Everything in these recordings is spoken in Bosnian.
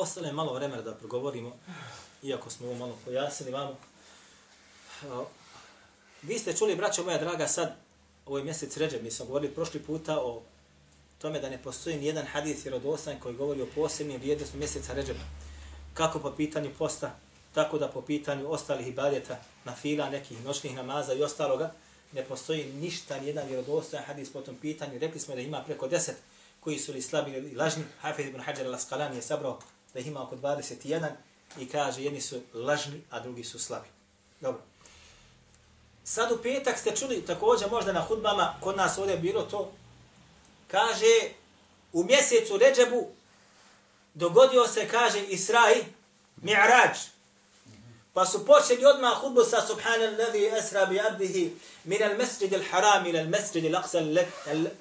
Ostalo je malo vremena da progovorimo, iako smo ovo malo pojasnili vamo. Vi ste čuli, braćo moja draga, sad, ovaj mjesec Ređeb, mi smo govorili prošli puta o tome da ne postoji nijedan hadis vjerodostan koji govori o posebnim vrijednostima mjeseca Ređeba. Kako po pitanju posta, tako da po pitanju ostalih ibadeta, na fila, nekih noćnih namaza i ostaloga, ne postoji ništa, nijedan vjerodostojan hadis po tom pitanju. Rekli smo da ima preko deset koji su li slabi ili lažni. Hafid ibn Hajar al-Asqalani je sabrao da ih ima oko 21 i kaže jedni su lažni, a drugi su slabi. Dobro. Sad u petak ste čuli također možda na hudbama, kod nas ovdje bilo to, kaže u mjesecu Ređebu dogodio se, kaže, Israj, Mi'rađ. Pa su počeli odmah hudbu sa Subhanallazi asra bi abdihi min al masjid al haram ila al masjid al aqsa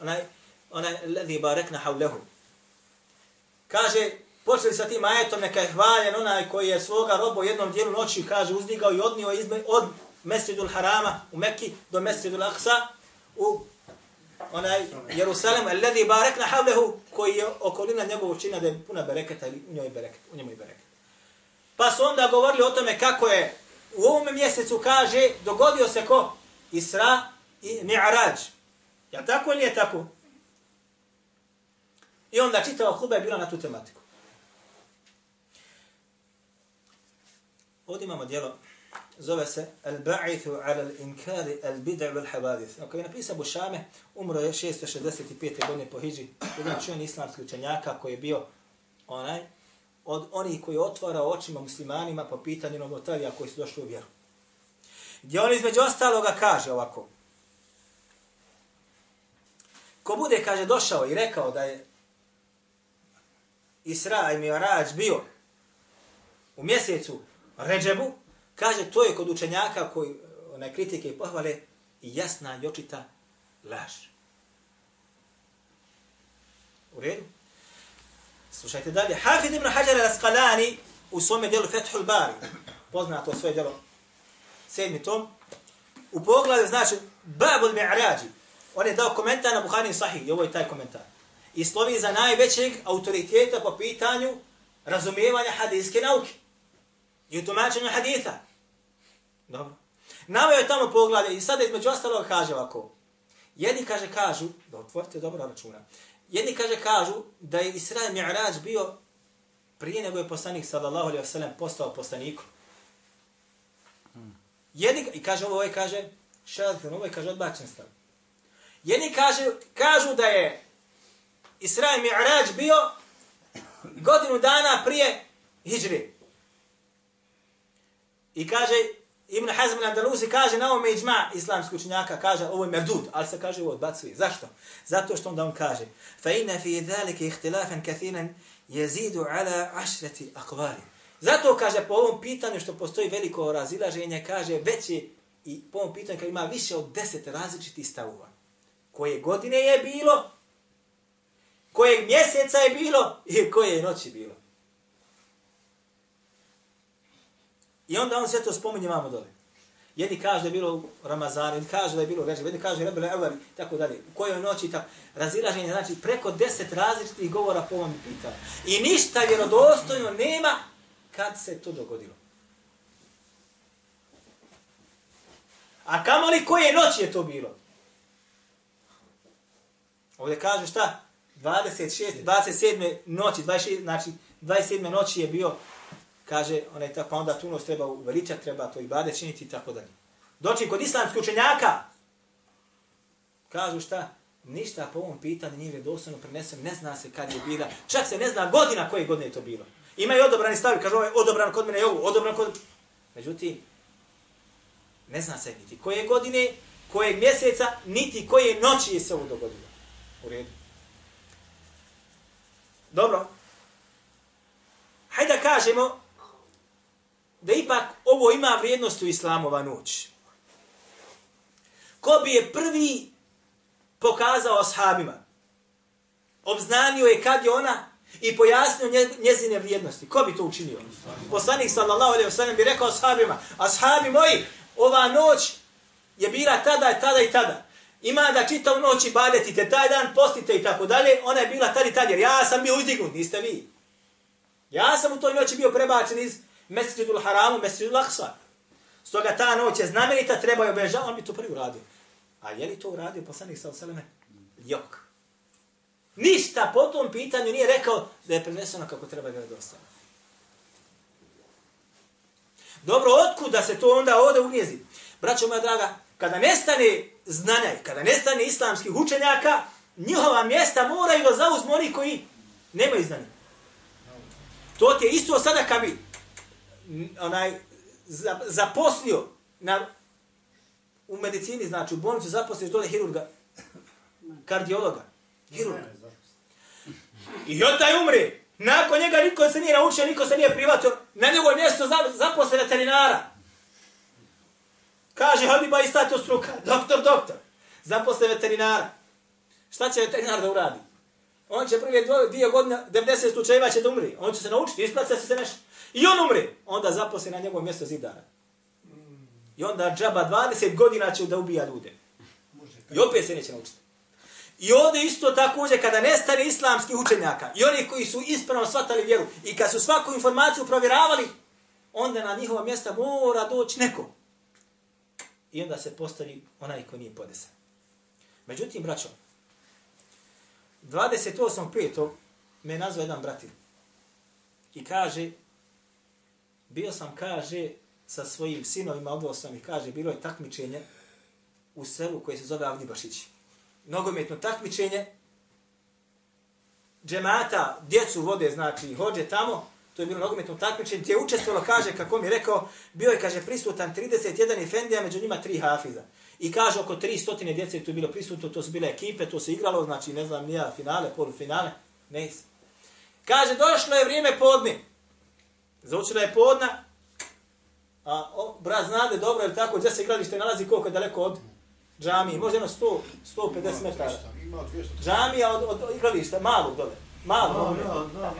onaj onaj alladhi barekna havlehu. Kaže, počeli sa tim ajetom, neka je hvaljen onaj koji je svoga roba u jednom dijelu noći, kaže, uzdigao i odnio izme, od Mesridul Harama u Mekki do Mesridul Aqsa u onaj Jerusalem, alladhi barakna havlehu, koji je okolina njegovog čina da je puna bereketa ili u njoj bereket, u njemu je bereket. Pa su onda govorili o tome kako je u ovom mjesecu kaže dogodio se ko? Isra i Mi'raj. Ja tako ili je tako? I onda čitava hudba je bila na tu tematiku. Ovdje imamo dijelo, zove se Al-Ba'ithu ala al-inkari al-bid'a wal-havadith. Ako je napisao Bušame, umro je 665. godine po Hidži, jedan čujen islamski učenjaka koji je bio onaj, od onih koji otvara očima muslimanima po pitanju novotarija koji su došli u vjeru. Gdje on između ostaloga kaže ovako. Ko bude, kaže, došao i rekao da je Isra i Mi'rađ bio u mjesecu Ređebu, kaže, to je kod učenjaka koji one kritike i pohvale jasna i očita laž. U redu? Slušajte dalje. Hafid ibn Hajar al-Asqalani u svome dijelu Fethul Bari, poznato svoje dijelo, sedmi tom, u pogledu znači Babul Mi'rađi, on je dao komentar na Buhari Sahih, i ovo je taj komentar. I slovi za najvećeg autoriteta po pitanju razumijevanja hadijske nauke i u tumačenju haditha. Dobro. Navio je tamo poglavlje i sada između ostalog kaže ovako. Jedni kaže, kažu, da otvorite dobro računa, Jedni kaže kažu da je Isra i bio prije nego je poslanik sallallahu alejhi ve sellem postao poslanikom. Jedni i kaže ovo, ovaj kaže šalatin, ovo je kaže odbačen stav. Jedni kaže kažu da je Isra i bio godinu dana prije hijri. I kaže Ibn Hazm al-Andalusi kaže na ovome iđma islamskih učenjaka, kaže ovo je merdud, ali se kaže ovo odbacuje. Zašto? Zato što onda on kaže fa inna fi dhalike ikhtilafan kathiran jezidu ala ashrati aqwali. Zato kaže po ovom pitanju što postoji veliko razilaženje, kaže veće i po ovom pitanju kad ima više od deset različitih stavova. Koje godine je bilo, kojeg mjeseca je bilo i koje je noći bilo. I onda on sve to spominje vamo dole. Jedni kaže da je bilo Ramazan, jedni kaže da je bilo Režim, jedni kaže da je bilo tako dalje. U kojoj noći, tako. Razilaženje, znači preko deset različitih govora po ovom pitanju. I ništa vjerodostojno nema kad se to dogodilo. A kamo li koje noći je to bilo? Ovdje kaže šta? 26, 27. noći, 26, znači 27. noći je bio kaže, onaj tako, pa onda tu nos treba uveličati, treba to i bade činiti i tako dalje. Doći kod islamskih učenjaka, kažu šta? Ništa po ovom pitanju nije vjerodostojno prenesem, ne zna se kad je bila, čak se ne zna godina koje godine je to bilo. Ima i odobrani stavi, kaže ovaj odobran kod mene je ovo, odobran kod... Međutim, ne zna se niti koje godine, kojeg mjeseca, niti koje noći je se ovo dogodilo. U redu. Dobro. Hajde kažemo da ipak ovo ima vrijednost u islamova noć. Ko bi je prvi pokazao ashabima? Obznanio je kad je ona i pojasnio njezine vrijednosti. Ko bi to učinio? Poslanik sallallahu alejhi ve sellem bi rekao ashabima: "Ashabi moji, ova noć je bila tada, tada i tada. Ima da čitav noć ibadetite, taj dan postite i tako dalje. Ona je bila tada i tada, jer ja sam bio uzdignut, niste vi. Ja sam u toj noći bio prebačen iz Mesjidul Haramu, Mesjidul Aksa. Stoga ta noć je znamenita, treba je obežati, on bi to prvi uradio. A je li to uradio poslanik sa oseleme? Jok. Ništa po tom pitanju nije rekao da je preneseno kako treba ga dostaviti. Dobro, otkud da se to onda ovdje ugnjezi? Braćo moja draga, kada nestane znanja i kada nestane islamskih učenjaka, njihova mjesta moraju da zauzmu oni koji nemaju znanja. To ti je isto sada kad bi onaj, zaposlio na, u medicini, znači u bolnicu zaposliš dole hirurga, kardiologa, hirurga. I on taj umre. Nakon njega niko se nije naučio, niko se nije privatio. Na njegovo mjesto zaposle veterinara. Kaže, hodi ba i stato struka. Doktor, doktor. Zaposle veterinara. Šta će veterinar da uradi? On će prije dvije godine, 90 slučajeva će da umri. On će se naučiti, isplaca se nešto. I on umre. Onda zaposle na njegovo mjesto zidara. I onda džaba 20 godina će da ubija ljude. I opet se neće naučiti. I ovdje isto također kada nestane islamskih učenjaka i oni koji su ispravno shvatali vjeru i kad su svaku informaciju provjeravali, onda na njihova mjesta mora doći neko. I onda se postavi onaj ko nije podesan. Međutim, braćo, 28.5. me je nazvao jedan bratin i kaže, bio sam, kaže, sa svojim sinovima, odveo sam ih, kaže, bilo je takmičenje u selu koje se zove Avdibašići nogometno takmičenje, džemata, djecu vode, znači, hođe tamo, to je bilo nogometno takmičenje, gdje je učestvovalo, kaže, kako mi je rekao, bio je, kaže, prisutan 31 efendija, među njima tri hafiza. I kaže, oko 300 djece je tu bilo prisutno, to su bile ekipe, to se igralo, znači, ne znam, nija finale, polufinale, ne. Kaže, došlo je vrijeme podne. Zaučila je podna, a o, brat znade dobro, jer tako, gdje se igralište nalazi, koliko je daleko od džamije, možda jedno 100, 150 metara. Ima 200. Džamija od, od, igrališta, malog dole. Malo,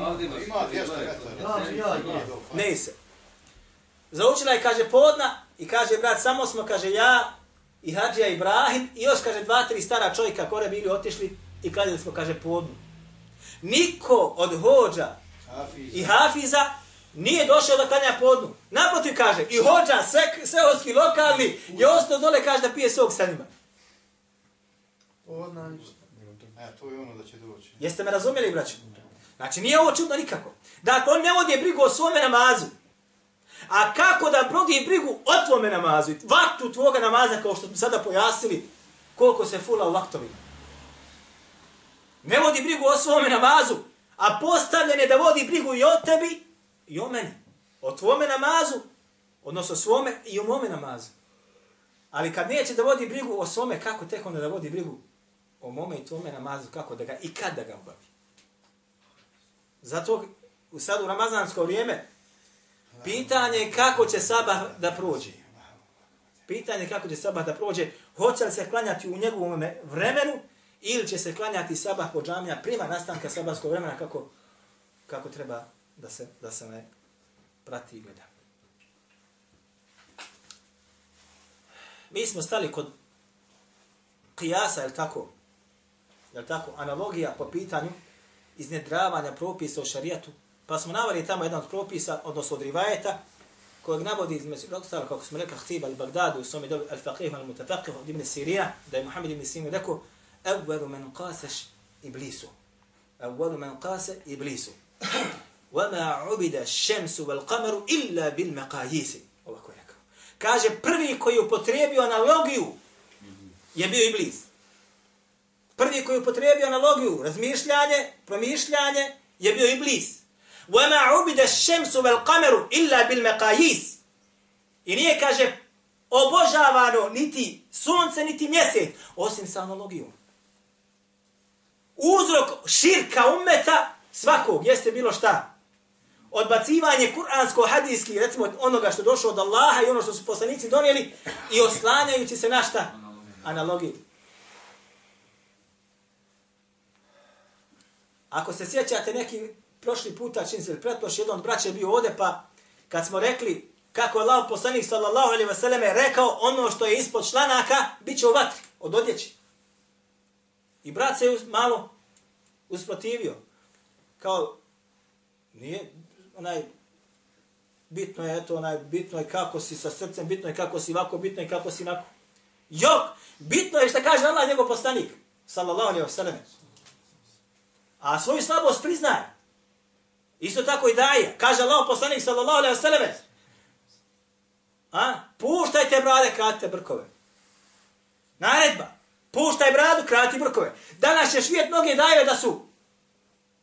Ovdje imaš Ima 200 metara. ne se. Zaučila je, kaže, podna i kaže, brat, samo smo, kaže, ja i Hadžija Ibrahim i još, kaže, dva, tri stara čovjeka kore bili otišli i kladili smo, kaže, podnu. Niko od hođa Hafiz. i hafiza nije došao da klanja podnu. Naprotiv kaže, i hođa, sve, seoski, lokalni, je ostao dole, kaže, da pije sok sa njima. Odna ništa. E, to je ono da će doći. Jeste me razumjeli, braćo? Znači, nije ovo čudno nikako. Dakle, on ne vodi brigu o svome namazu. A kako da vodi brigu o tvome namazu? Vaktu tvoga namaza, kao što smo sada pojasnili, koliko se fula u vaktovima. Ne vodi brigu o svome namazu, a postavljen je da vodi brigu i o tebi i o meni. O tvome namazu, odnosno svome i o mome namazu. Ali kad neće da vodi brigu o svome, kako tek onda da vodi brigu o mome i tvome namazu, kako da ga i kad da ga obavi. Zato u sad u ramazansko vrijeme pitanje je kako će sabah da prođe. Pitanje je kako će sabah da prođe, hoće li se klanjati u njegovom vremenu ili će se klanjati sabah po džamija prima nastanka sabahskog vremena kako, kako treba da se, da se me prati i gleda. Mi smo stali kod kijasa, je tako? Je tako? Analogija po pitanju iznedravanja propisa u šarijatu. Pa smo navali tamo jedan od propisa, odnosno od rivajeta, kojeg navodi između ostalo, kako smo rekli, Htib al-Bagdadu, u svome dobi al-Faqih al-Mutafaqih od Ibn Sirija, da je Muhammed ibn Sirija rekao, Evvelu men qaseš iblisu. Evvelu men qase iblisu. وَمَا عُبِدَ الشَّمْسُ وَالْقَمَرُ إِلَّا بِالْمَقَايِسِ Ovako je rekao. Kaže, prvi koji je upotrebio analogiju je bio iblis. Prvi koji je upotrebio analogiju, razmišljanje, promišljanje, je bio iblis. وَمَا عُبِدَ الشَّمْسُ وَالْقَمَرُ إِلَّا بِالْمَقَايِسِ I nije, kaže, obožavano niti sunce, niti mjesec, osim sa analogijom. Uzrok širka umeta svakog jeste bilo šta? Odbacivanje kuransko-hadijski, recimo onoga što došlo od Allaha i ono što su poslanici donijeli i oslanjajući se na šta? Analogiju. Ako se sjećate neki prošli puta, čini se, pretprošli, jedan od braća je bio ovde, pa kad smo rekli kako je Allah poslanik sallallahu alaihi wa sallam rekao ono što je ispod članaka, bit će u vatri, od odjeći. I brat se je malo usprotivio. Kao, nije, onaj, bitno je, eto, onaj, bitno je kako si sa srcem, bitno je kako si ovako, bitno je kako si onako. Jok, bitno je što kaže Allah njegov poslanik, sallallahu alaihi wasallam. A svoju slabost priznaje. Isto tako i daje. Kaže Allah poslanik sallallahu alaihi wasallam. A? Puštajte brade, kratite brkove. Naredba. Puštaj bradu, krati brkove. Danas će svijet mnoge daje da su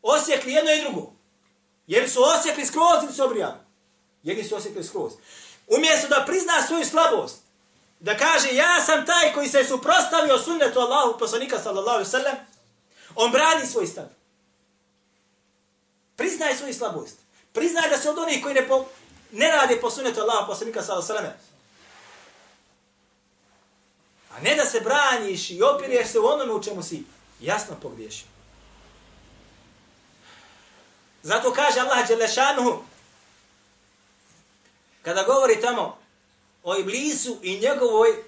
osjekli jedno i drugo. Jer su osjekli skroz ili su obrijali. Jer su osjekli skroz. Umjesto da prizna svoju slabost, da kaže ja sam taj koji se suprostavio sunnetu Allahu poslanika sallallahu alaihi sallam, on brani svoj stav. Priznaj svoju slabost. Priznaj da se od onih koji ne, po, ne rade po sunnetu Allahu poslanika sallallahu alaihi sallam. A ne da se braniš i opirješ se u onome u čemu si jasno pogriješio. Zato kaže Allah Đelešanuhu, kada govori tamo o Iblisu i njegovoj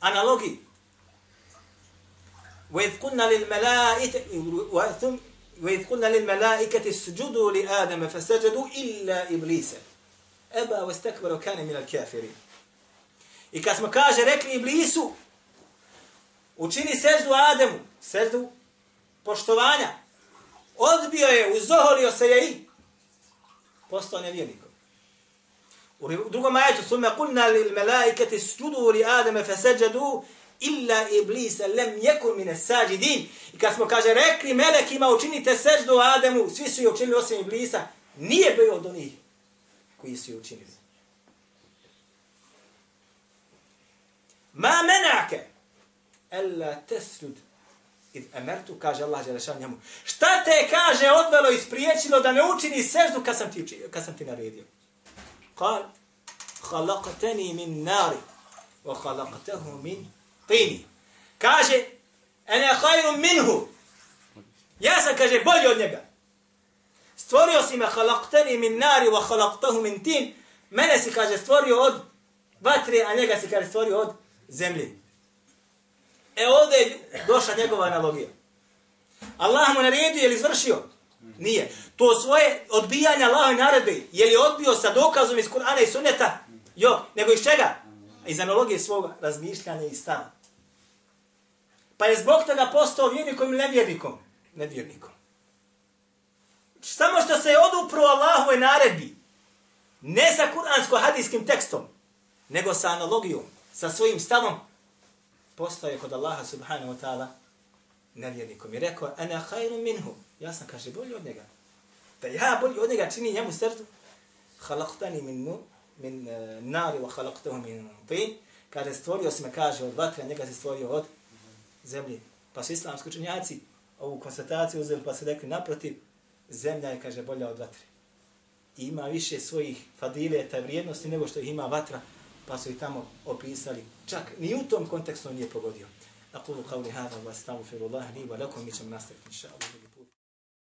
analogiji, وَإِذْ قُلْنَا وَإِذْ قُلْنَا لِلْمَلَائِكَةِ اسْجُدُوا لِآدَمَ فَسَجَدُوا إِلَّا إِبْلِيسَ أَبَا وَاسْتَكْبَرَ وَكَانَ مِنَ الْكَافِرِينَ I kad smo kaže rekli Iblisu, učini seždu Ademu, seždu poštovanja, odbio je, uzoholio se je i postao nevjernikom. U drugom ajetu, sume kulna lil melaikati sjudu li Ademe feseđadu illa iblisa lem jekun mine sađidin. I kad smo, kaže, rekli melekima učinite seždu Ademu, svi su ju učinili osim iblisa, nije bio od onih koji su ju učinili. Ma menake, ella tesjud id emertu, kaže Allah Đelešan njemu. Šta te kaže odvelo i spriječilo da ne učini seždu kad sam ti, kad sam ti naredio? Kal, halakateni min nari, wa halakatehu min tini. Kaže, ene hajru minhu. Ja sam, kaže, bolji od njega. Stvorio si me halakteni min nari, wa halaqtehu min tin. Mene si, kaže, stvorio od vatre, a njega si, kaže, stvorio od zemlje. E ovdje je došla njegova analogija. Allah mu naredio, je li izvršio? Nije. To svoje odbijanje Allahove naredbe, je li odbio sa dokazom iz Kur'ana i Sunneta? Jo, nego iz čega? Iz analogije svoga razmišljanja i stava. Pa je zbog toga postao vjernikom ili nevjernikom? Nevjernikom. Samo što se je odupro Allahove naredbi, ne sa kuransko-hadijskim tekstom, nego sa analogijom, sa svojim stavom, postao je kod Allaha subhanahu wa ta'ala nevjernikom. I rekao, ana khairu minhu. Ja sam, kaže, bolji od njega. Da ja bolji od njega čini njemu srdu. Halaktani min mu, min uh, nari wa halaktahu min tin. Kaže, stvorio se me, kaže, od vatre, njega se stvorio od zemlje. Pa su islamski učenjaci ovu konstataciju uzeli pa se rekli naprotiv, zemlja je, kaže, bolja od vatre. I ima više svojih fadileta vrijednosti nego što ih ima vatra pa su i tamo opisali. Čak ni u tom kontekstu nije pogodio. Aqulu qawli hada wa astaghfirullah li wa lakum mi ćemo nastaviti inša Allah.